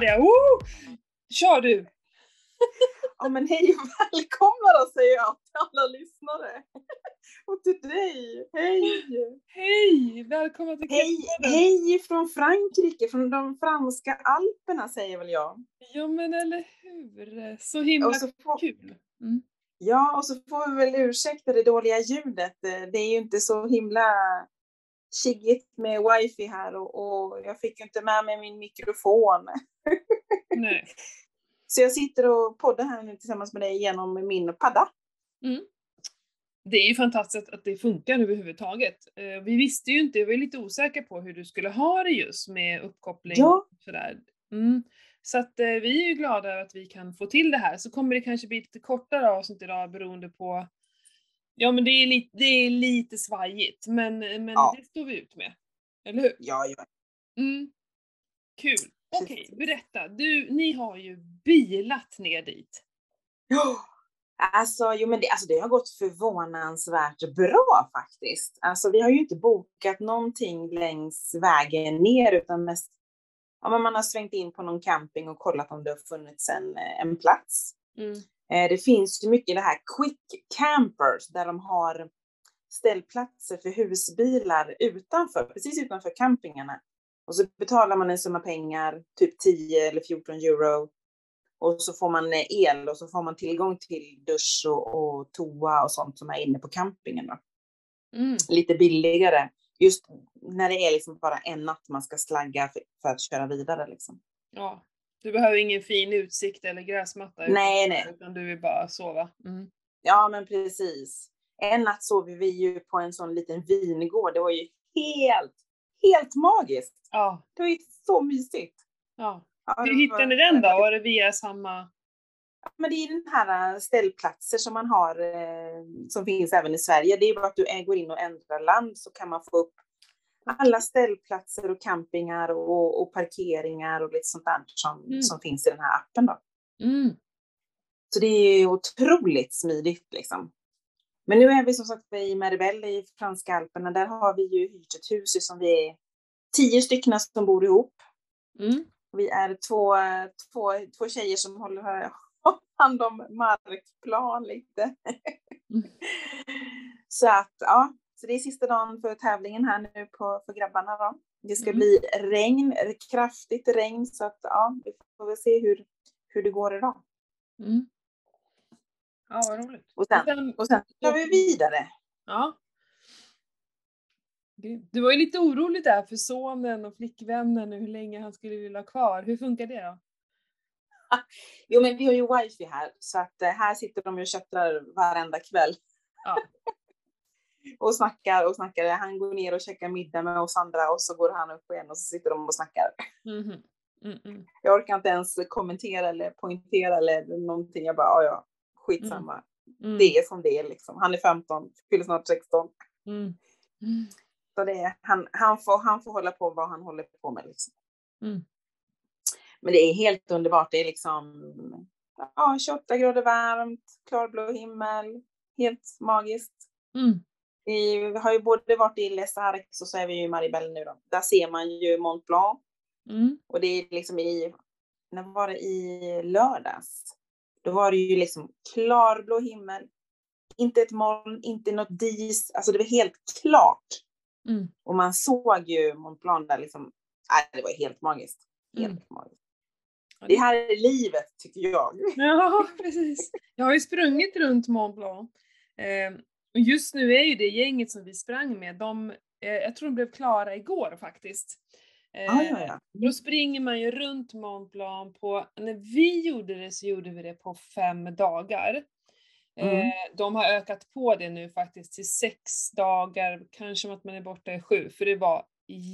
kör det! Woo! Kör du! Ja men hej och välkomna då säger jag till alla lyssnare. Och till dig, hej! Hej! Välkomna till Hej, hej från Frankrike, från de franska alperna säger väl jag. Ja men eller hur! Så himla så får, kul! Mm. ja, och så får vi väl ursäkta det dåliga ljudet. Det är ju inte så himla chiggigt med wifi här och, och jag fick ju inte med mig min mikrofon. Nej. Så jag sitter och poddar här nu tillsammans med dig genom min padda. Mm. Det är ju fantastiskt att det funkar överhuvudtaget. Eh, Vi visste ju inte, jag var lite osäker på hur du skulle ha det just med uppkoppling Ja. och sådär. Mm. Så att eh, vi är ju glada över att vi kan få till det här. Så kommer det kanske bli lite kortare avsnitt idag beroende på Ja men det är lite, det är lite svajigt men, men Ja. det står vi ut med. Eller hur? Ja, ja. Mm. Kul. Okej, Precis. berätta. Du, ni har ju bilat ner dit. Ja, Alltså, jo, men det, alltså, det har gått förvånansvärt bra faktiskt. Alltså, vi har ju inte bokat någonting längs vägen ner utan mest ja, men man har svängt in på någon camping och kollat om det har funnits en, eh, en plats. Mm. Eh, Det finns ju mycket det här quick campers där de har ställplatser för husbilar utanför, precis utanför campingarna. Och så betalar man en summa pengar, typ 10 eller 14 euro. Och så får man eh, el och så får man tillgång till dusch och, och toa och sånt som är inne på campingen. Då. Mm. Lite billigare, just när det är liksom bara en natt man ska slagga för, för att köra vidare. Liksom. Ja. Du behöver ingen fin utsikt eller gräsmatta. utan- Nej, nej. Utan du vill bara sova. Mm. Ja, men precis. En natt sov vi ju på en sån liten vingård. Det var ju helt, helt magiskt. Ja. Det var ju så mysigt. ja. Hur hittade ni den då? Var det via samma... Men det är den här äh, ställplatser som man har, eh, som finns även i Sverige. Det är bara att du går in och ändrar land så kan man få upp alla ställplatser och campingar och, och parkeringar och lite sånt där som, Mm. som finns i den här appen då. Mm. Så det är ju otroligt smidigt liksom. Men nu är vi som sagt i Meribel i franska alperna. Där har vi ju hyrt ett hus som vi är tio stycken som bor ihop. Mm. Vi är två, två, två tjejer som håller hand om markplan lite. Mm. Så att ja, så det är sista dagen för tävlingen här nu på, för grabbarna då. Det ska Mm. bli regn, kraftigt regn så att ja, vi får väl se hur, hur det går idag. Mm. Ja, vad roligt. Och sen, Och sen- och sen kör vi vidare. Ja. Du var ju lite orolig där för sonen och flickvännen och hur länge han skulle vilja ha kvar. Hur funkar det då? Jo, men vi har ju wifi här så att eh, här sitter de och chattrar varenda kväll. Ja. och snackar och snackar. Han går ner och käkar middag med oss andra och så går han upp igen och så sitter de och snackar. Mhm. Mm -mm. Jag orkar inte ens kommentera eller poängtera eller någonting. Jag bara, ja, ja, skitsamma. Mm. Det är som det är liksom. Han är 15, fyller snart 16. Mm. Mm. Så det är, han, han, får, han får hålla på vad han håller på med liksom. Mm. Men det är helt underbart. Det är liksom ja, 28 grader varmt, klarblå himmel, helt magiskt. Mm. Vi har ju både varit i Les Arcs och så är vi ju i Maribel nu då. Där ser man ju Mont Blanc Mm. och det är liksom i, när var det i lördags? Då var det ju liksom klarblå himmel, inte ett moln, inte något dis, alltså det var helt klart. Mm. Och man såg ju Mont Blanc där liksom, nej, det var helt magiskt. Helt Mm. magiskt. Det här är livet tycker jag. Ja, precis. Jag har ju sprungit runt Mont Blanc. Eh, och just nu är ju det gänget som vi sprang med, de, eh, jag tror de blev klara igår faktiskt. Eh, Ja, ja, ja. Då springer man ju runt Mont Blanc på, när vi gjorde det så gjorde vi det på fem dagar. Mm. Eh, de har ökat på det nu faktiskt till sex dagar, kanske att man är borta i sju, för det var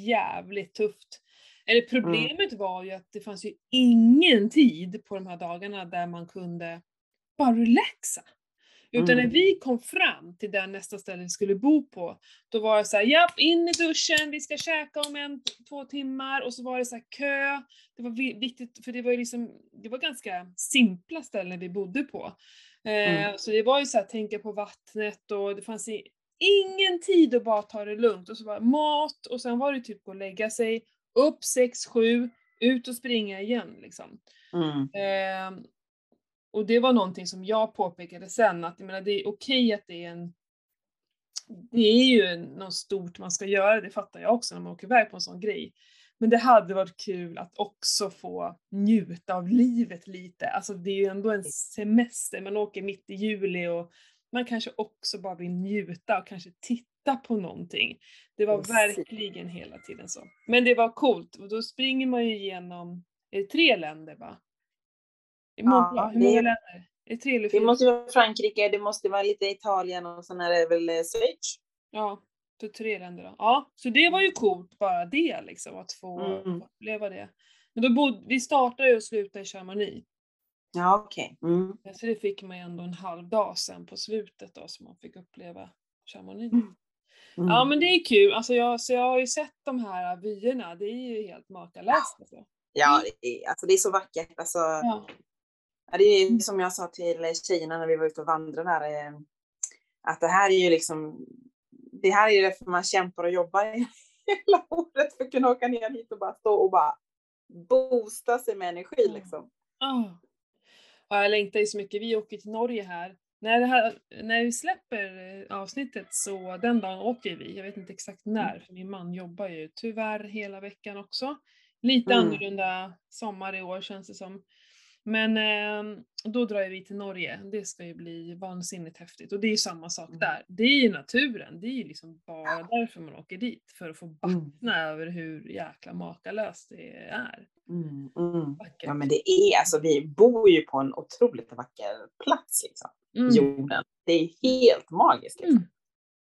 jävligt tufft. Eller problemet var ju att det fanns ju ingen tid på de här dagarna där man kunde bara relaxa. Utan Mm. när vi kom fram till där nästa ställe vi skulle bo på, då var det så här, japp, in i duschen, vi ska käka om en, två timmar, och så var det så kö. Det var vi- viktigt, för det var ju liksom, det var ganska simpla ställen vi bodde på. Eh, Mm. Så det var ju så här, tänka på vattnet och det fanns i, ingen tid att bara ta det lugnt. Och så var mat och sen var det typ gå och lägga sig, upp 6-7, ut och springa igen liksom. Mm. Eh, och det var någonting som jag påpekade sen, att jag menar, det är okej att det är en det är ju något stort man ska göra, det fattar jag också när man åker iväg på en sån grej. Men det hade varit kul att också få njuta av livet lite. Alltså det är ju ändå en semester, man åker mitt i juli och man kanske också bara vill njuta och kanske titta på någonting. Det var verkligen hela tiden så. Men det var coolt och då springer man ju igenom, tre länder va? I många, Ja, hur många det- länder? Är det tre eller Det fyra? måste vara Frankrike, det måste vara lite Italien och sen är det väl eh, Schweiz. Ja, för tre länder då. Ja, så det var ju coolt bara det liksom, att få Mm. uppleva det. Men då bodde, vi startade och slutade i Chamonix. Ja, okej. Mm. Så det fick man ju ändå en halv dag sen på slutet då, så man fick uppleva Chamonix. Mm. Mm. Ja men det är kul, alltså jag, så jag har ju sett de här vyerna, det är ju helt makalöst alltså. Ja, det är, alltså det är så vackert. Alltså, Ja. Ja, det är som jag sa till tjejerna när vi var ute och vandrade där. eh, Att det här är ju liksom, det här är ju därför man kämpar och jobbar hela året för att kunna åka ner hit och bara stå och bara boosta sig med energi liksom. Ah. Ja, jag längtar ju så mycket, vi åker till Norge här. När, här, när vi släpper eh, avsnittet så den dagen åker vi, jag vet inte exakt när, för min man jobbar ju tyvärr hela veckan också. Lite Mm. annorlunda sommar i år känns det som. Men eh, då drar vi till Norge, det ska ju bli vansinnigt häftigt. Och det är ju samma sak Mm. där, det är ju naturen, det är ju liksom bara därför man åker dit, för att få vattna över hur jäkla makalöst det är. Mm, mm. Ja men det är, alltså vi bor ju på en otroligt vacker plats liksom. Mm. Jorden. Det är helt magiskt. Liksom. Mm.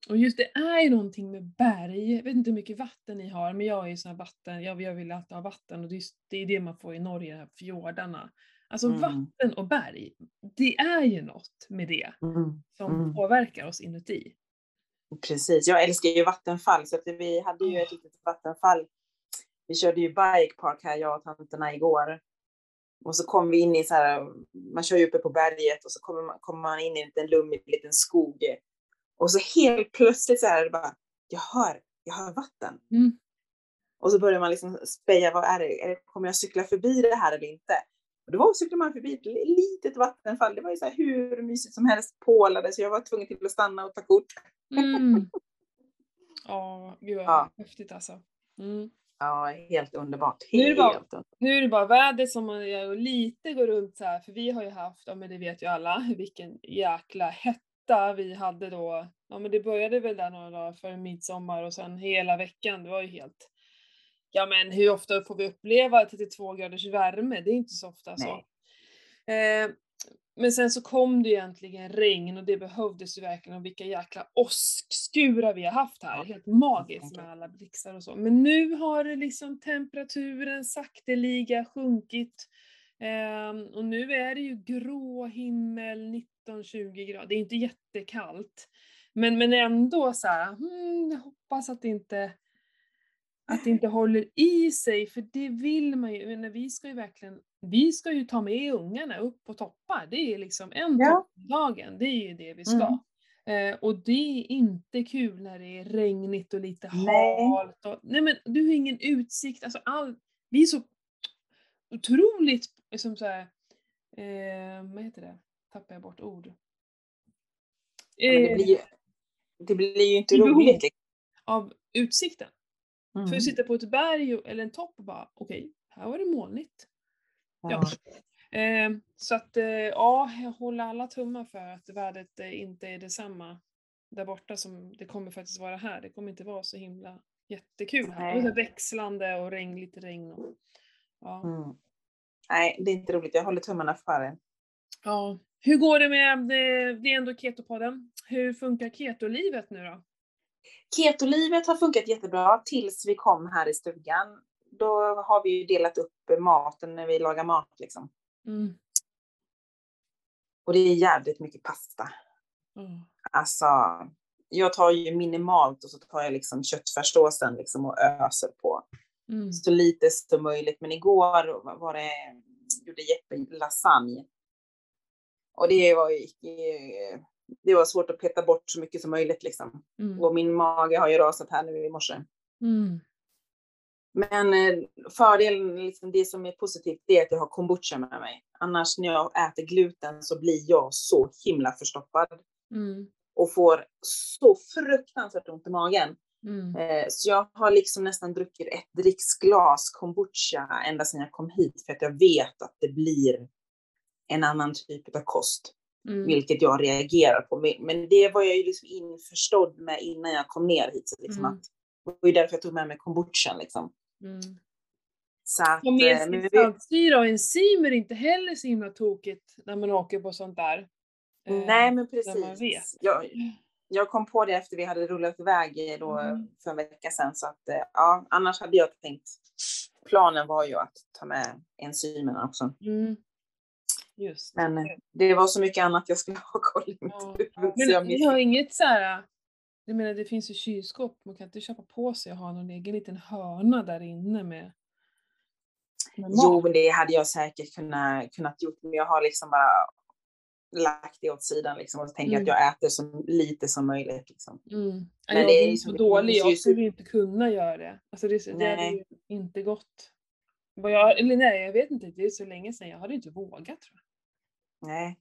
Och just det är ju någonting med berg, jag vet inte hur mycket vatten ni har, men jag är ju sån här vatten, jag, jag vill alltid ha vatten och det är, det är det man får i Norge, de här fjordarna. Alltså Mm. vatten och berg, det är ju något med det Mm. som Mm. påverkar oss inuti. Precis, jag älskar ju vattenfall så att vi hade ju ett litet vattenfall. Vi körde ju bikepark här, jag och tanterna igår. Och så kom vi in i så här, man kör ju uppe på berget och så kommer man, kommer man in i en liten lummig liten skog. Och så helt plötsligt så här, det bara, jag hör, jag hör vatten. Mm. Och så börjar man liksom speja, vad är det, är det, kommer jag cykla förbi det här eller inte? Och då cyklar man förbi ett litet vattenfall, det var ju så här hur mysigt som helst, pålade, så jag var tvungen till att stanna och ta kort. Mm. Ja, gud vad Ja. häftigt alltså. Mm. Ja, helt underbart. Nu är det Helt bara- underbart. Nu är det bara vädret som man gör och lite går runt så här, för vi har ju haft, ja men det vet ju alla, vilken jäkla hetta vi hade då. Ja men det började väl där några dagar före midsommar och sen hela veckan, det var ju helt Ja men hur ofta får vi uppleva 32 graders värme? Det är inte så ofta så. Eh, men sen så kom det egentligen regn och det behövdes ju verkligen och vilka jäkla åskskurar vi har haft här. Helt magiskt med alla blixtar och så. Men nu har liksom temperaturen sakteliga sjunkit. Ehm, och nu är det ju grå himmel, 19-20 grader. Det är inte jättekallt. Men, men ändå så här, hmm, jag hoppas att det inte att det inte håller i sig, för det vill man ju. Men vi ska ju verkligen, vi ska ju ta med ungarna upp på toppar. Det är liksom en Ja. topp om dagen, det är ju det vi ska. Mm. Eh, och det är inte kul när det är regnigt och lite Nej. halt. Och, nej men du har ingen utsikt, alltså all, vi är så otroligt, som så här, eh, vad heter det? Tappar jag bort ord. Men det, Eh, blir ju, det blir ju inte roligt. liksom. av utsikten. Mm. För att sitta på ett berg eller en topp och bara, okej, här var det molnigt. Ja. Eh, så att, eh, ja, jag håller alla tummar för att vädret eh, inte är detsamma där borta som det kommer faktiskt vara här. Det kommer inte vara så himla jättekul här. Det är Nej. växlande och regn, lite regn. Och, ja. Mm. Nej, det är inte roligt. Jag håller tummarna för det. ja. Hur går det med, det, det är ändå Ketopodden. Hur funkar ketolivet nu då? Ketolivet har funkat jättebra tills vi kom här i stugan. Då har vi ju delat upp maten när vi lagar mat liksom. Mm. Och det är jävligt mycket pasta. Mm. Alltså, jag tar ju minimalt och så tar jag liksom köttfärssåsen liksom och öser på. Mm. Så lite som möjligt. Men igår var det, gjorde Jeppe lasagne. Och det var, ju- det var svårt att peta bort så mycket som möjligt liksom. Mm. Och min mage har ju rasat här nu i morse. Mm. Men eh, fördelen, liksom det som är positivt, det är att jag har kombucha med mig. Annars när jag äter gluten så blir jag så himla förstoppad. Mm. Och får så fruktansvärt ont i magen. Mm. Eh, så jag har liksom nästan druckit ett dricksglas kombucha ända sedan jag kom hit. För att jag vet att det blir en annan typ av kost. Mm. Vilket jag reagerar på. Men- det var jag ju liksom införstådd med innan jag kom ner hit. Så liksom Mm. att, det var ju därför jag tog med mig kombuchan liksom. Mm. Så att, Och med eh, men vi- och enzymer är inte heller så himla tokigt när man åker på sånt där. Eh, Nej, men man precis. vet. Jag, jag kom på det efter vi hade rullat iväg eh, då Mm. för en vecka sedan. Så att, eh, ja, annars hade jag tänkt. Planen var ju att ta med enzymerna också. Mm. Just. Men eh, det var så mycket annat jag skulle ha koll i mitt Ja. huvud. Men ni har inget så här. Jag menar det finns ju kylskåp, man kan inte köpa på sig och ha någon egen liten hörna där inne med, med mat. Jo, det hade jag säkert kunnat, kunnat gjort. Men jag har liksom bara lagt det åt sidan liksom, och tänker Mm. att jag äter så lite som möjligt. Liksom. Mm. Men jag det är är så dålig, jag skulle ju inte kunna göra det. Alltså det, det Nej. ju inte gått. Jag, eller nej, jag vet inte, det är så länge sedan, jag hade inte vågat tror jag. Nej.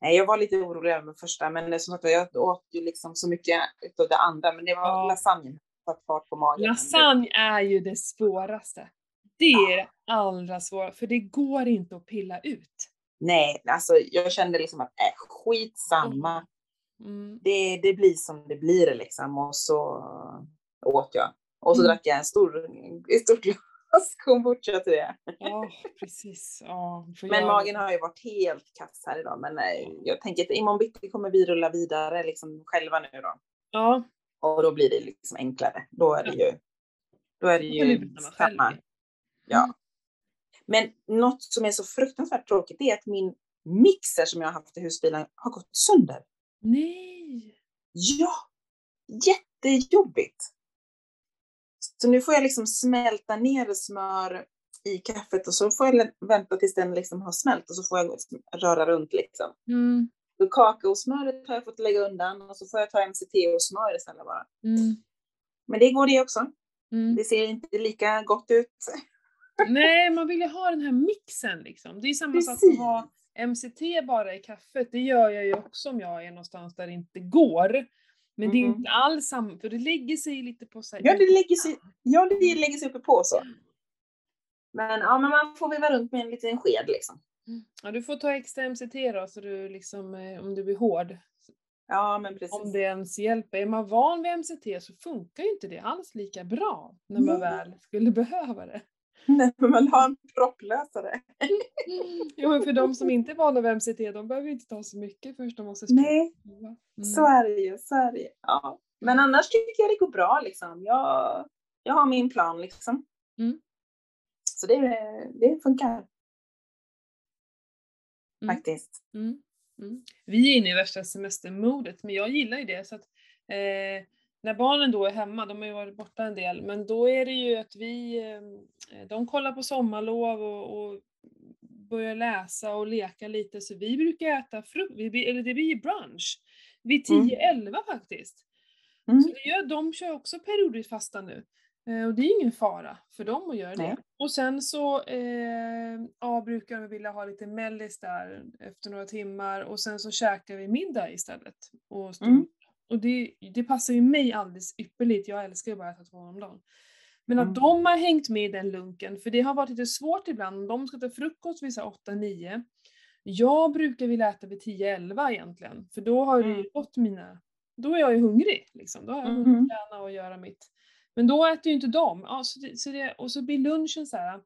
Nej, jag var lite orolig över den första, men som sagt, jag åt ju liksom så mycket utav det andra, men det var Ja. lasagnen som satt fart på magen. Lasagne är ju det svåraste. Det är det allra svåraste, för det går inte att pilla ut. Nej, alltså jag kände liksom att äh, skitsamma. Mm. Det, det blir som det blir liksom och så åt jag. Och så Mm. drack jag en stor, ett stort glas kombucha till det. Ja, precis. Ja, Men jag- magen har ju varit helt kass här idag. Men eh, jag tänker att imorgon bitti kommer vi rulla vidare liksom själva nu då. Ja, Och då blir det liksom enklare. Då är det ju, då är det ju samma. Ja. Men något som är så fruktansvärt tråkigt är att min mixer som jag har haft i husbilen har gått sönder. nej. Ja, jättejobbigt. Så nu får jag liksom smälta ner smör i kaffet och så får jag vänta tills den liksom har smält och så får jag röra runt liksom. Mm. Så kakaosmöret har jag fått lägga undan och så får jag ta MCT och smör istället bara. Mm. Men det går det också. Mm. Det ser inte lika gott ut. Nej, man vill ju ha den här mixen liksom. Det är samma sak Precis. att ha MCT bara i kaffet. Det gör jag ju också om jag är någonstans där det inte går. Men det är Mhm. inte alls samma, för det lägger sig lite på så här Ja, det lägger sig, ja, det lägger sig uppe på så. Men, ja, men man får veva runt med en liten sked liksom. Ja, du får ta extra MCT då, så du liksom, eh, om du blir hård. Ja, men precis. Om det ens hjälper. Är man van vid MCT så funkar ju inte det alls lika bra när man Nej. väl skulle behöva det. Nej, men man har en propplösare. Jo, men för de som inte är vana vid MCT, de behöver inte ta så mycket först de måste springa. Nej, Mm. så är det ju. Så är det ju. Ja. Men annars tycker jag det går bra liksom. Jag, jag har min plan liksom. Mm. Så det, det funkar Mm. faktiskt. Mm. Mm. Vi är inne i värsta semestermodet, men jag gillar ju det. Så att, eh, när barnen då är hemma, de har ju varit borta en del, men då är det ju att vi, eh, de kollar på sommarlov och, och börjar läsa och leka lite, så vi brukar äta frukt, eller det blir brunch vid Mm. 10-11 faktiskt. Mm. Så det gör, de kör också periodiskt fasta nu. Eh, och det är ingen fara för dem att göra Nej. det. Och sen så eh, ja, brukar de vilja ha lite mellis där efter några timmar och sen så käkar vi middag istället. Och, stund. Mm. Och det, det passar ju mig alldeles ypperligt, jag älskar ju bara att äta två om dagen. Men att Mm. de har hängt med i den lunken, för det har varit lite svårt ibland, de ska ta frukost vid 8-9. Jag brukar vilja äta vid 10-11 egentligen, för då har det Mm. gått mina då är jag ju hungrig. Liksom. Då har jag hunnit Mhm. träna och göra mitt. Men då äter ju inte de. Ja, så det, så det, och så blir lunchen så här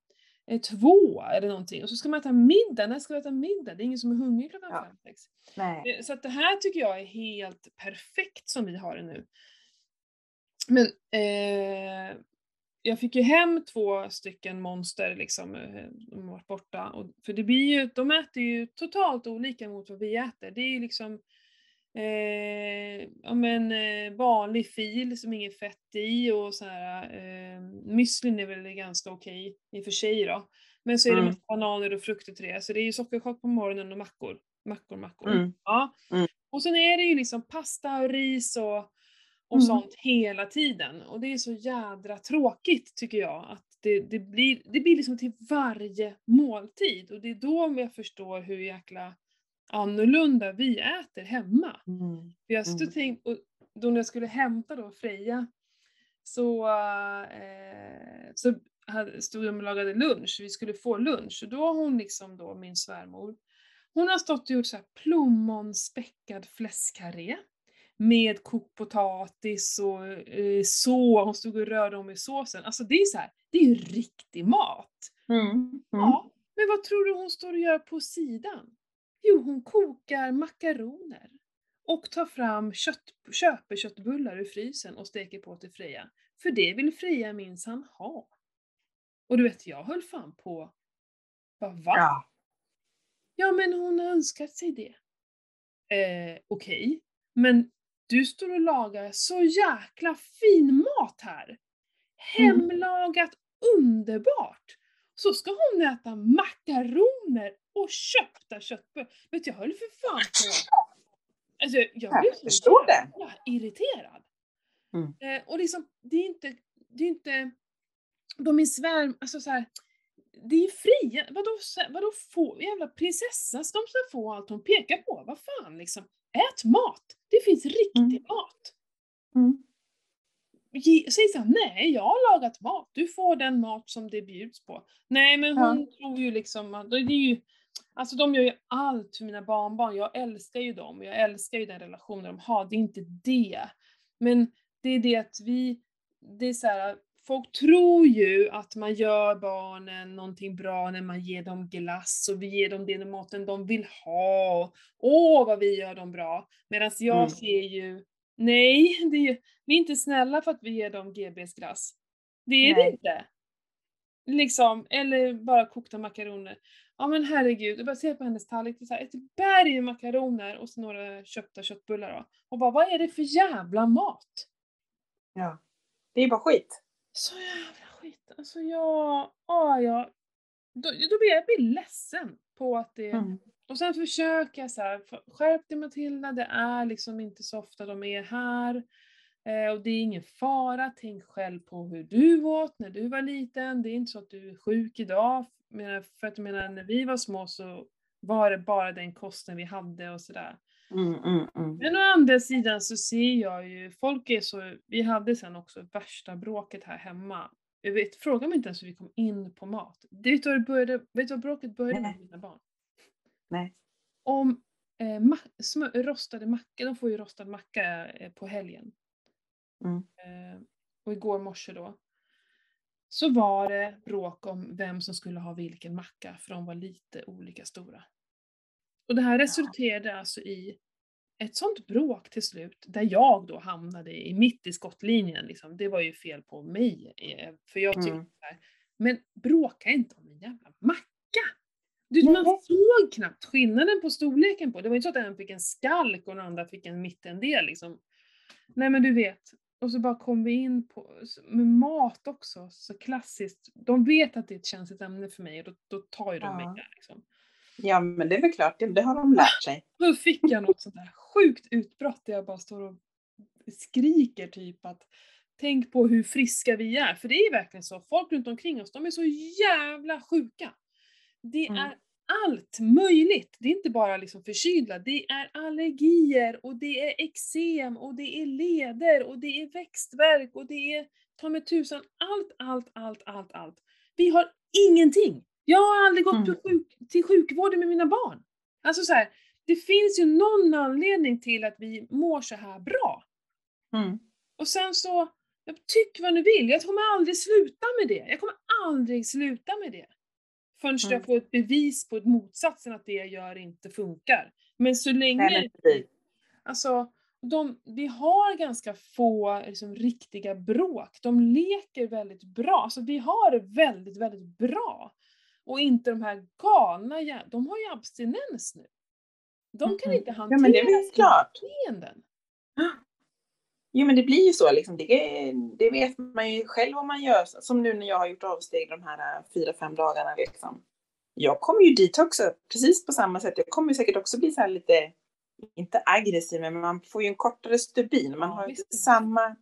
två eller någonting. Och så ska man äta middag. När ska vi äta middag? Det är ingen som är hungrig klockan Ja. fem, sex. Nej. Eh, Så att det här tycker jag är helt perfekt som vi har det nu. Men eh, jag fick ju hem två stycken monster liksom, eh, de har varit borta. Och, för det blir ju, de äter ju totalt olika mot vad vi äter. Det är ju liksom eh, ja, men, eh, vanlig fil som inget fett i och så här, eh, müslin är väl ganska okej i och för sig då. Men så är det Mm. bananer och frukter till det. Så det är ju sockerchock på morgonen och mackor. Mackor, mackor. Mm. Ja. Mm. Och sen är det ju liksom pasta och ris och, och Mm. sånt hela tiden. Och det är så jädra tråkigt tycker jag. Att det, det, blir, det blir liksom till varje måltid. Och det är då jag förstår hur jäkla annorlunda vi äter hemma. Mm. Jag stod Mm. tänkt, och då när jag skulle hämta då Freja så, eh, så hade, stod de och lagade lunch, vi skulle få lunch. Och då har hon liksom då, min svärmor, hon har stått och gjort så här plommonspekad fläskkarré med kokt potatis och eh, så, hon stod och rörde om i såsen. Alltså det är så här, det är ju riktig mat. Mm. Mm. Ja, men vad tror du hon står och gör på sidan? Jo, hon kokar makaroner och tar fram kött, köper köttbullar ur frysen och steker på till Freja. För det vill Freja minsann ha. Och du vet, jag höll fan på... Bara, va? Ja. Ja, men hon har önskat sig det. Eh, Okej, men du står och lagar så jäkla fin mat här. Hemlagat underbart! Så ska hon äta makaroner och köpta köttbullar. Vet du, jag höll för fan på... Alltså, jag blev Jag så jävla irriterad. Mm. Eh, och liksom, det är inte... Det är inte... De är svärm... Alltså så här, det är fria. Vadå, vadå få, jävla prinsessa ska de så få allt hon pekar på? Vad fan liksom. Ät mat! Det finns riktig Mm. mat. Mm. Ge, säg såhär, nej jag har lagat mat, du får den mat som det bjuds på. Nej men hon tror ju liksom att, det är ju, alltså de gör ju allt för mina barnbarn, jag älskar ju dem, jag älskar ju den relationen de har, det är inte det. Men det är det att vi, det är så här, folk tror ju att man gör barnen någonting bra när man ger dem glass och vi ger dem den maten de vill ha. Åh vad vi gör dem bra. Medan jag Mm. ser ju, nej, det är ju, vi är inte snälla för att vi ger dem GBs glass. Det är Nej. inte. Liksom, eller bara kokta makaroner. Ja men herregud, jag bara ser på hennes tallrik, det är ett berg makaroner och så några köpta köttbullar då. Och bara, vad är det för jävla mat? Ja. Det är bara skit. Så jävla skit. Alltså jag, åh, jag då, då blir jag, jag blir ledsen på att det Mm. Och sen försöker jag så här, "F- skärp dig Matilda, det är liksom inte så ofta de är här. Eh, och det är ingen fara, tänk själv på hur du åt när du var liten. Det är inte så att du är sjuk idag. För att jag menar, när vi var små så var det bara den kosten vi hade och sådär. Mm, mm, mm. Men å andra sidan så ser jag ju, folk är så, vi hade sen också värsta bråket här hemma. Jag vet, fråga mig inte ens hur vi kom in på mat. Det vet du vad, det började, vet du vad bråket började med mina barn? Nej. Om eh, ma- rostade macka, de får ju rostad macka eh, på helgen. Mm. Eh, och igår morse då, så var det bråk om vem som skulle ha vilken macka, för de var lite olika stora. Och det här resulterade alltså i ett sånt bråk till slut, där jag då hamnade i mitt i skottlinjen. Liksom. Det var ju fel på mig, eh, för jag tyckte Mm. så här, men bråka inte om en jävla macka! Du, man såg knappt skillnaden på storleken på det. var inte så att en fick en skalk och den andra fick en mittendel liksom. Nej men du vet. Och så bara kom vi in på, med mat också, så klassiskt. De vet att det är ett känsligt ämne för mig och då, då tar ju de mig Ja. där liksom. Ja, men det är väl klart, det, det har de lärt sig. Då fick jag något sånt där sjukt utbrott där jag bara står och skriker typ att tänk på hur friska vi är. För det är verkligen så, folk runt omkring oss, de är så jävla sjuka. Det Mm. är allt möjligt. Det är inte bara liksom förkylda, det är allergier och det är eksem och det är leder och det är växtverk och det är ta mig tusan allt, allt, allt, allt, allt. Vi har ingenting. Jag har aldrig gått Mm. till, sjuk, till sjukvården med mina barn. Alltså så här, det finns ju någon anledning till att vi mår så här bra. Mm. Och sen så, tyck vad ni vill, jag kommer aldrig sluta med det. Jag kommer aldrig sluta med det. Förrän Mm. jag får ett bevis på motsatsen att det jag gör inte funkar. Men så länge, Nej, men precis. alltså, de, vi har ganska få liksom, riktiga bråk. De leker väldigt bra. Alltså vi har det väldigt, väldigt bra. Och inte de här galna de har ju abstinens nu. De kan Mhm. inte Ja, hantera men det är sina klart. beteenden. Jo, men det blir ju så liksom. Det, det vet man ju själv om man gör. Som nu när jag har gjort avsteg de här äh, fyra, fem dagarna liksom. Jag kommer ju dit också, precis på samma sätt. Jag kommer ju säkert också bli så lite inte aggressiv, men man får ju en kortare stubin. Man har inte samma,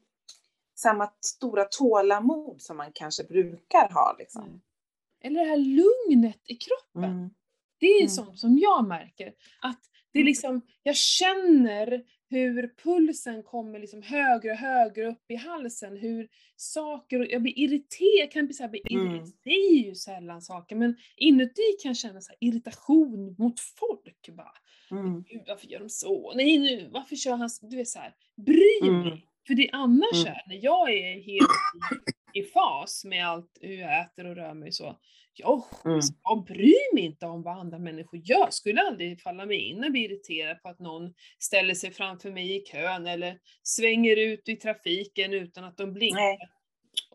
samma stora tålamod som man kanske brukar ha. Liksom. Eller det här lugnet i kroppen. Mm. Det är Mm. sånt som jag märker. Att det är Mm. liksom, jag känner hur pulsen kommer liksom högre och högre upp i halsen. Hur saker, jag blir irriterad, jag kan bli så här, bli Mm. irriterad. Det är ju sällan saker, men inuti kan jag känna så irritation mot folk. Bara, Mm. Gud, varför gör de så? Nej nu, varför kör han så? Du är så här, bry Mm. mig! För det är annars Mm. här, när jag är helt i, fas med allt hur jag äter och rör mig så, jag, Mm. jag bryr mig inte om vad andra människor gör. Skulle aldrig falla mig in och bli irriterad på att någon ställer sig framför mig i kön eller svänger ut i trafiken utan att de blinkar. Nej.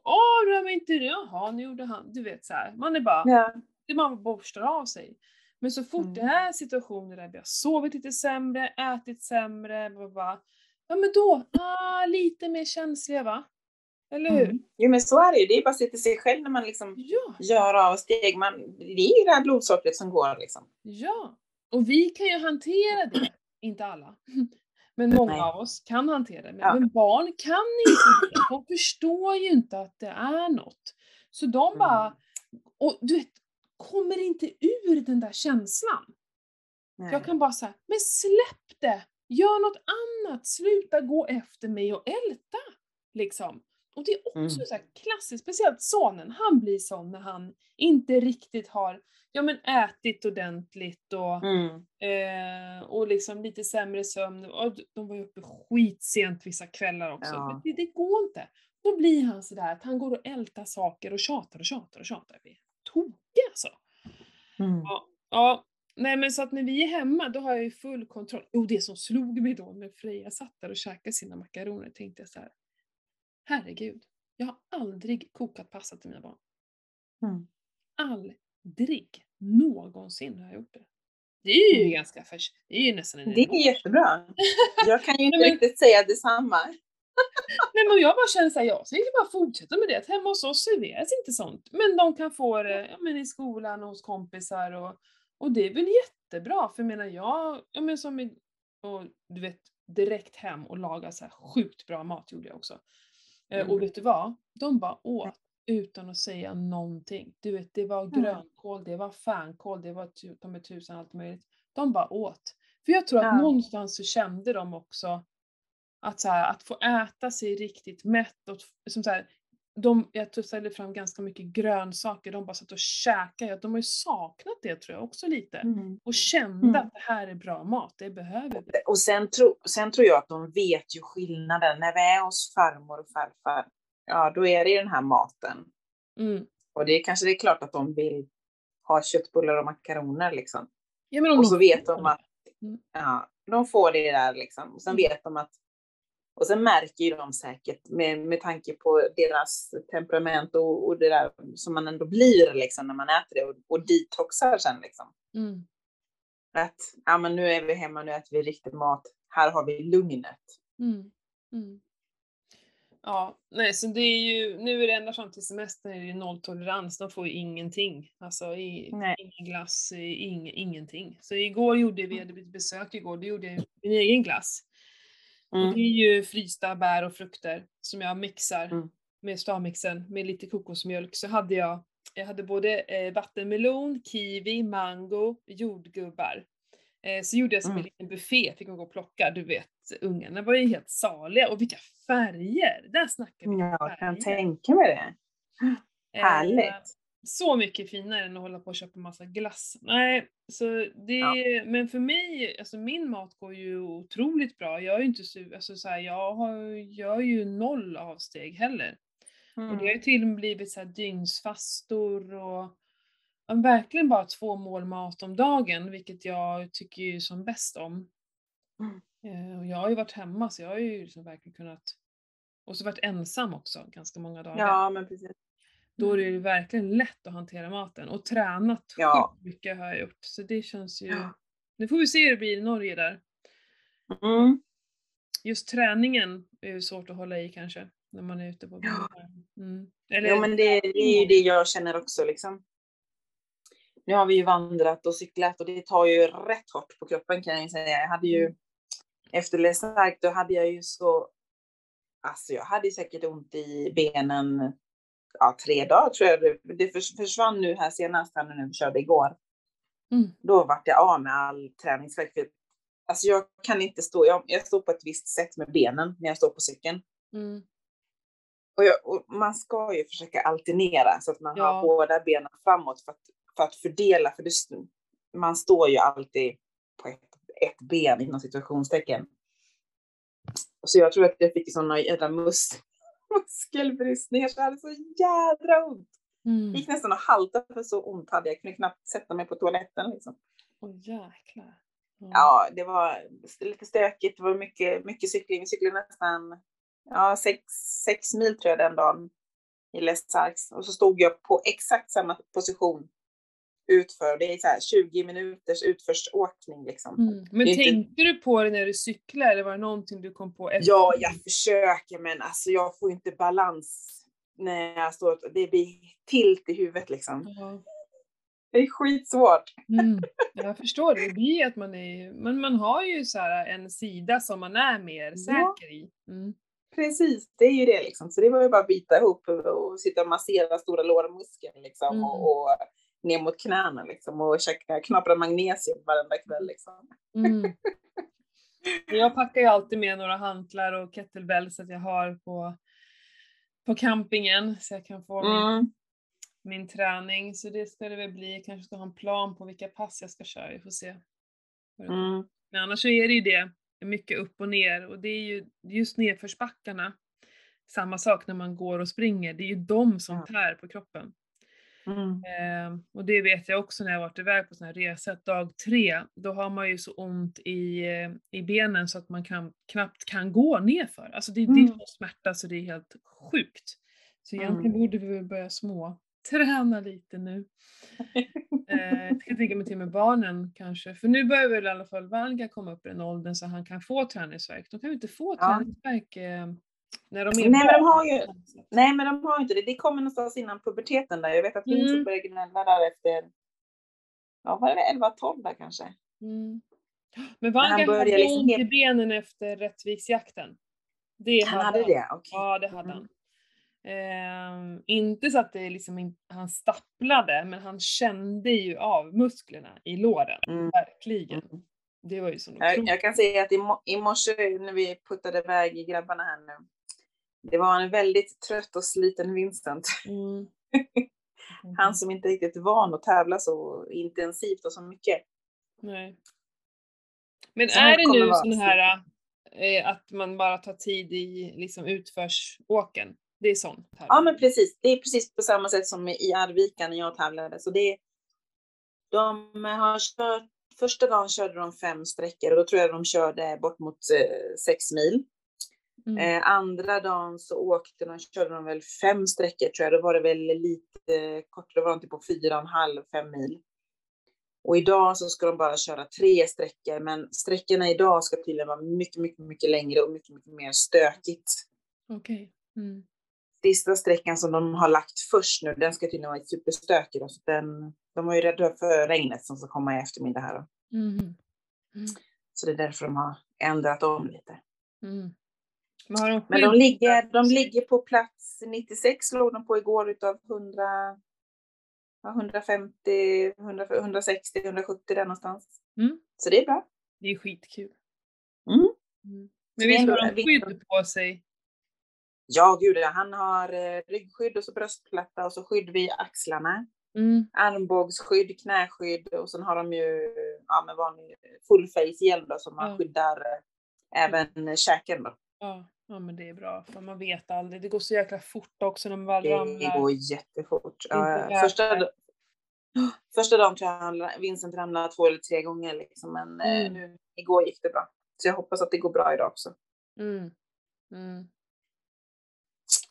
Åh, rör mig inte, jaha, nu gjorde han, du vet så här. Man är bara, Ja. det man borstar av sig. Men så fort Mm. det är situationer där vi har sovit lite sämre, ätit sämre, bla, bla, ja men då, ah, lite mer känsliga va? Eller hur? Mm. Jo men så är det ju, det är bara att se till sig själv när man liksom Ja, gör avsteg. Man, det är det här blodsockret som går liksom. ja. Och vi kan ju hantera det, inte alla. Men många Nej. av oss kan hantera det. Men, Ja. men barn kan inte det. De förstår ju inte att det är något. Så de Mm. bara, och du vet, kommer inte ur den där känslan. Nej. Jag kan bara säga, men släpp det! Gör något annat! Sluta gå efter mig och älta! Liksom. Och det är också Mm. så här klassiskt, speciellt sonen, han blir sån när han inte riktigt har ja, men ätit ordentligt och, Mm. eh, och liksom lite sämre sömn. Och de var ju uppe skitsent vissa kvällar också. Ja. Det, det går inte. Då blir han sådär att han går och ältar saker och tjatar och tjatar och tjatar. Vi är tokiga alltså. Mm. Ja, ja. Nej men så att när vi är hemma då har jag ju full kontroll. Jo det som slog mig då när Freja satt där och käkade sina makaroner tänkte jag så här. Herregud, jag har aldrig kokat pasta till mina barn. Mm. Aldrig någonsin har jag gjort det. Det är ju Mm. ganska färskt. Det är ju nästan en Det är jättebra. Jag kan ju inte men- riktigt säga detsamma. Nej men jag bara känner såhär, jag tänker bara fortsätta med det. Att hemma hos oss serveras inte sånt. Men de kan få det ja, men i skolan och hos kompisar och, och det är väl jättebra. För jag menar jag, ja men som och du vet direkt hem och laga så här sjukt bra mat gjorde jag också. Eh, Mm. Och vet du vad? De bara åt utan att säga någonting. Du vet det var Mm. grönkål, det var fänkål, det var ta mig tusan allt möjligt. De bara åt. För jag tror att Ja. någonstans så kände de också att, så här, att få äta sig riktigt mätt och som så här, de, jag tror ställde fram ganska mycket grönsaker, de bara satt och käkade. De har ju saknat det tror jag också lite. Mm. Och kände Mm. att det här är bra mat, det behöver vi. Och sen, tro, sen tror jag att de vet ju skillnaden. När vi är hos farmor och farfar, ja då är det ju den här maten. Mm. Och det är kanske det är klart att de vill ha köttbullar och makaroner liksom. Ja, Och så vet de att ja, de får det där liksom. Och sen Mm. vet de att och sen märker ju de säkert med, med tanke på deras temperament och, och det där som man ändå blir liksom när man äter det och, och detoxar sen liksom. Mm. Att ja, men nu är vi hemma, nu äter vi riktig mat. Här har vi lugnet. Mm. Mm. Ja, nej så det är ju, nu är det ända fram till semestern är det nolltolerans, de får ju ingenting. Alltså i, ingen glass, ing, ingenting. Så igår gjorde vi, hade blivit besök igår, då gjorde jag min egen glass. Och Mm. det är ju frysta bär och frukter som jag mixar Mm. med stavmixen med lite kokosmjölk. Så hade jag, jag hade både eh, vattenmelon, kiwi, mango, jordgubbar. Eh, så gjorde jag som en Mm. liten buffé, fick man gå och plocka. Du vet, ungarna var ju helt saliga. Och vilka färger! Där snackar vi Jag kan tänka mig det. Eh, Härligt. Så mycket finare än att hålla på och köpa massa glass. Nej, så det, men för mig, alltså min mat går ju otroligt bra. Jag är ju inte su- alltså så här, jag har, gör ju noll avsteg heller. Och det har ju Mm. till och med blivit så här dygnsfastor och ja, verkligen bara två mål mat om dagen, vilket jag tycker ju som bäst om. Mm. Eh, och jag har ju varit hemma så jag har ju liksom verkligen kunnat, och så varit ensam också ganska många dagar. Ja, men precis. Då är det ju verkligen lätt att hantera maten och tränat Ja. mycket har jag gjort. Så det känns ju, Ja. nu får vi se hur det blir i Norge där. Mm. Just träningen är ju svårt att hålla i kanske, när man är ute på Ja. Mm. Eller, Jo, men det, det är ju det jag känner också liksom. Nu har vi ju vandrat och cyklat och det tar ju rätt hårt på kroppen kan jag ju säga. Jag hade ju Mm. efter Les Arcs, då hade jag ju så, alltså jag hade säkert ont i benen, ja tre dagar tror jag. Det försvann nu här senast, när vi körde igår. Mm. Då vart jag av med all träningsvärk. Alltså jag kan inte stå, jag, jag står på ett visst sätt med benen när jag står på cykeln. Mm. Och, jag, och, man ska ju försöka alternera så att man ja. har båda benen framåt för att, för att fördela, för det, man står ju alltid på ett, ett ben inom situationstecken. Så jag tror att jag fick sådana jädra mus muskelbristningar så jag hade så jädra ont. Mm. gick nästan att halta för så ont hade jag. Jag kunde knappt sätta mig på toaletten liksom. Oh, jäklar. Mm. Ja, det var lite stökigt. Det var mycket, mycket cykling. Vi cyklade nästan ja, sex, sex mil tror jag den dagen i Les Arcs. Och så stod jag på exakt samma position utför. Det är så här 20 minuters utförsåkning liksom. Mm. Men tänkte inte... du på det när du cyklade eller var det någonting du kom på efter? Ja, jag försöker men alltså jag får inte balans när jag står. Det blir tilt i huvudet liksom. Mm. Det är skitsvårt. Mm, jag förstår det. Det blir att man är, men man har ju så en sida som man är mer säker i. Mm. Precis, det är ju det liksom. Så det var ju bara att bita ihop och sitta och massera stora lårmuskeln liksom mm. och, och, ner mot knäna liksom och käka, knapra magnesium varenda kväll liksom. Mm. Jag packar ju alltid med några hantlar och kettlebells att jag har på, på campingen så jag kan få min mm min träning. Så det ska det väl bli. kanske ska ha en plan på vilka pass jag ska köra. Vi får se. Mm. Men annars så är det ju det. Mycket upp och ner. Och det är ju just nedförsbackarna. Samma sak när man går och springer. Det är ju de som tär på kroppen. Mm. Eh, och det vet jag också när jag varit iväg på sån här resa, dag tre, då har man ju så ont i, eh, i benen så att man kan, knappt kan gå nerför. Alltså det, mm. det är så smärta så det är helt sjukt. Så egentligen mm. borde vi börja små träna lite nu. eh, jag kan tänka mig till med barnen kanske, för nu börjar väl i alla fall Valga komma upp i den åldern så han kan få träningsverk. De kan ju inte få ja. träningsverk eh, när de är nej, men de har ju, nej men de har inte det. Det kommer någonstans innan puberteten där. Jag vet att Vincent mm. började gnälla där efter, ja vad är det, 11-12 där kanske. Mm. Men Valga hade liksom ont i benen efter Rättviksjakten. Det han hade, hade det? Okay. Ja, det hade mm. han. Eh, inte så att det liksom han stapplade, men han kände ju av musklerna i låren. Mm. Verkligen. Mm. Det var ju så jag, jag kan säga att i, i morse när vi puttade iväg grabbarna här nu, det var en väldigt trött och sliten Vincent. Mm. han som inte riktigt är van att tävla så intensivt och så mycket. Nej. Men så är det nu sån här äh, att man bara tar tid i liksom utförsåken? Det är sånt. Här. Ja, men precis. Det är precis på samma sätt som i Arvika när jag tävlade. Så det, de har kört, första dagen körde de fem sträckor och då tror jag de körde bort mot eh, sex mil. Mm. Eh, andra dagen så åkte de, körde de väl fem sträckor tror jag. Då var det väl lite kortare, var de typ på fyra och en halv, fem mil. Och idag så ska de bara köra tre sträckor, men sträckorna idag ska tydligen vara mycket, mycket, mycket längre och mycket, mycket mer stökigt. Okej. Okay. Mm sista sträckan som de har lagt först nu, den ska tydligen vara superstökig. Då, så den, de var ju rädda för regnet som ska komma i eftermiddag här. Mm. Mm. Så det är därför de har ändrat om lite. De Men de ligger, de ligger på plats 96 låg de på igår utav 100, 150, 100, 160, 170 där någonstans. Mm. Så det är bra. Det är skitkul. Mm. Mm. Men visst har de skydd på sig Ja, gud Han har eh, ryggskydd och så bröstplatta och så skydd vid axlarna. Mm. Armbågsskydd, knäskydd och sen har de ju ja, med vanlig full face hjälm då, som man skyddar eh, även käken då. Ja. Ja, men det är bra för man vet aldrig. Det går så jäkla fort också när man väl ramlar. Det går jättefort. Ja, första, första dagen tror jag Vincent ramlade två eller tre gånger liksom, men eh, mm. nu, igår gick det bra. Så jag hoppas att det går bra idag också. Mm. Mm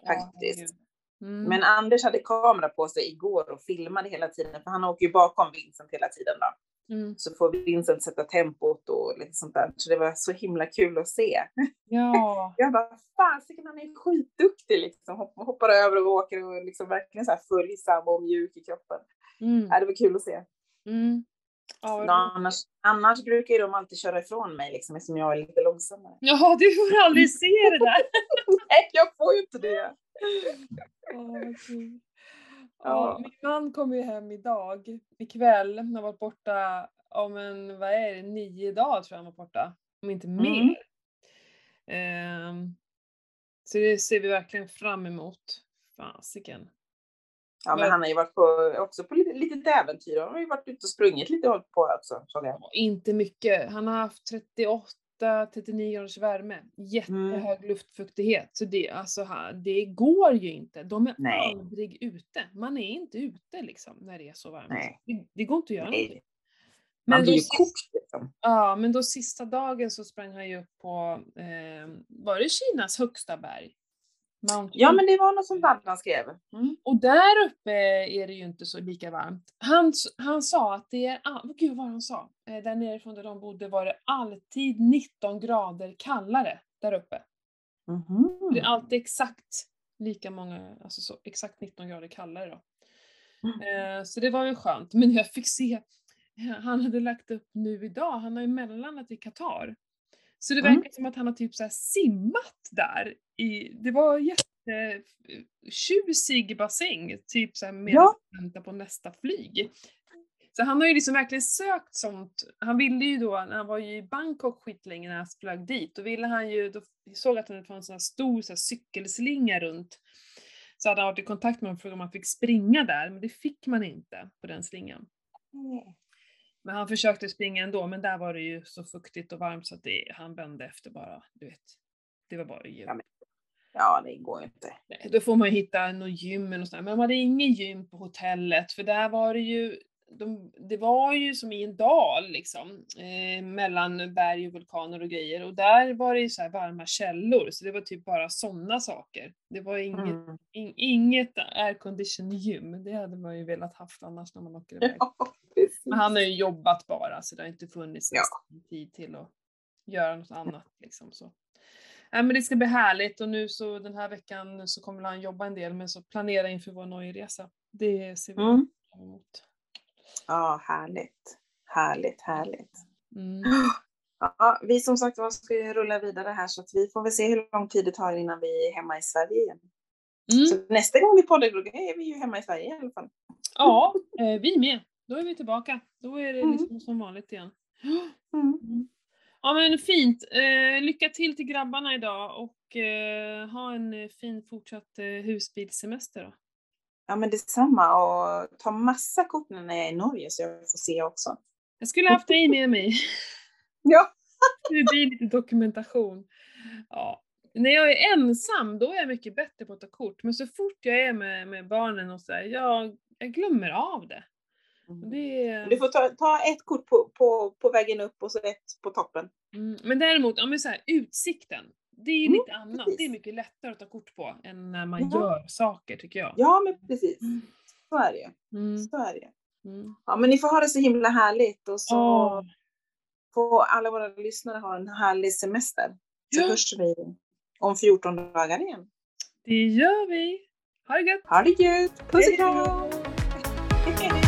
faktiskt. Mm. Men Anders hade kamera på sig igår och filmade hela tiden, för han åker ju bakom Vincent hela tiden då. Mm. Så får Vincent sätta tempot och lite sånt där. Så det var så himla kul att se. Ja. Jag bara, fasiken han är skitduktig liksom. Hoppar över och åker och liksom verkligen så här följsam och mjuk i kroppen. Mm. Ja, det var kul att se. Mm. Ja, Då annars, annars brukar ju de alltid köra ifrån mig liksom, eftersom jag är lite långsammare. ja, du får aldrig se det där. Nej, jag får ju inte det. Vad kul. Ja, Ja. min man kom ju hem idag, ikväll. Han har varit borta om en, vad är det, nio dagar tror jag han var borta. Om inte Mm. mer. Ehm, så det ser vi verkligen fram emot. Fasiken. Ja, men Men- han har ju varit på, också på lite, litet äventyr. Han har ju varit ute och sprungit lite och hållit på också. Ja, Inte mycket. Han har haft 38-39 graders värme. Jättehög luftfuktighet. Så det, alltså, det går ju inte. De är Nej. aldrig ute. Man är inte ute liksom när det är så varmt. Det, det går inte att göra Nej. någonting. Man Men blir ju kokt liksom. Ja, men då sista dagen så sprang han ju upp på, eh, var det Kinas högsta berg? Mount Ja, men det var något som Daddan skrev. Mm. Och där uppe är det ju inte så lika varmt. Han, han sa att det är, all- gud vad han sa, eh, där nerifrån där de bodde var det alltid 19 grader kallare där uppe. Mhm. Det är alltid exakt lika många, alltså så, exakt 19 grader kallare då. Eh, så det var ju skönt, men jag fick se, han hade lagt upp nu idag, han har ju mellanlandat i Qatar. Så det Mm. verkar som att han har typ så här simmat där. I, det var jättetjusig bassäng, typ så här medan Ja. han väntar på nästa flyg. Så han har ju liksom verkligen sökt sånt. Han ville ju då, han var ju i Bangkok skitlänge när han flög dit, då ville han ju, då såg att det fanns en sån här stor så här, cykelslinga runt. Så hade han varit i kontakt med dem och frågat om man fick springa där, men det fick man inte på den slingan. Men han försökte springa ändå, men där var det ju så fuktigt och varmt så att det, han bände efter bara, du vet. Det var bara gym. Ja, men- Ja, det går inte. Nej, Då får man ju hitta något gym eller sånt. Men de hade ingen gym på hotellet, för där var det ju, de, det var ju som i en dal liksom, eh, mellan berg och vulkaner och grejer. Och där var det ju så här varma källor, så det var typ bara sådana saker. Det var inget, Mm. in, inget aircondition gym, det hade man ju velat haft annars när man åker iväg. Ja. Men han har ju jobbat bara, så det har inte funnits Ja. tid till att göra något annat. Liksom, så. Nej, men det ska bli härligt och nu så den här veckan så kommer han jobba en del, men så planera inför vår Norgeresa. Det ser vi Mm. fram emot. Ja, härligt. Härligt, härligt. Mm. Ja, vi som sagt var ska ju rulla vidare här så att vi får väl se hur lång tid det tar innan vi är hemma i Sverige igen. Mm. Så nästa gång vi poddar då är vi ju hemma i Sverige i alla fall. Ja, eh, vi med. Då är vi tillbaka. Då är det Mm. liksom som vanligt igen. Mm. Ja men fint. Eh, lycka till till grabbarna idag och eh, ha en eh, fin fortsatt eh, husbilsemester då. Ja, men detsamma och ta massa kort när jag är i Norge så jag får se också. Jag skulle haft dig med mig. Ja. Det blir lite dokumentation. Ja. När jag är ensam, då är jag mycket bättre på att ta kort. Men så fort jag är med, med barnen och så här, jag, jag glömmer av det. Och det. Du får ta, ta ett kort på, på, på vägen upp och så ett på toppen. Mm, men däremot, men så här, utsikten. Det är ju Mm, lite annat. precis. Det är mycket lättare att ta kort på än när man Ja. gör saker tycker jag. Ja, men precis. Mm. Så är det ju. Mm. Så är det. Mm. Ja, men ni får ha det så himla härligt och så Åh, får alla våra lyssnare ha en härlig semester. Så Ja. hörs vi om 14 dagar igen. det gör vi. Ha det gött! Ha det gött! Puss och kram!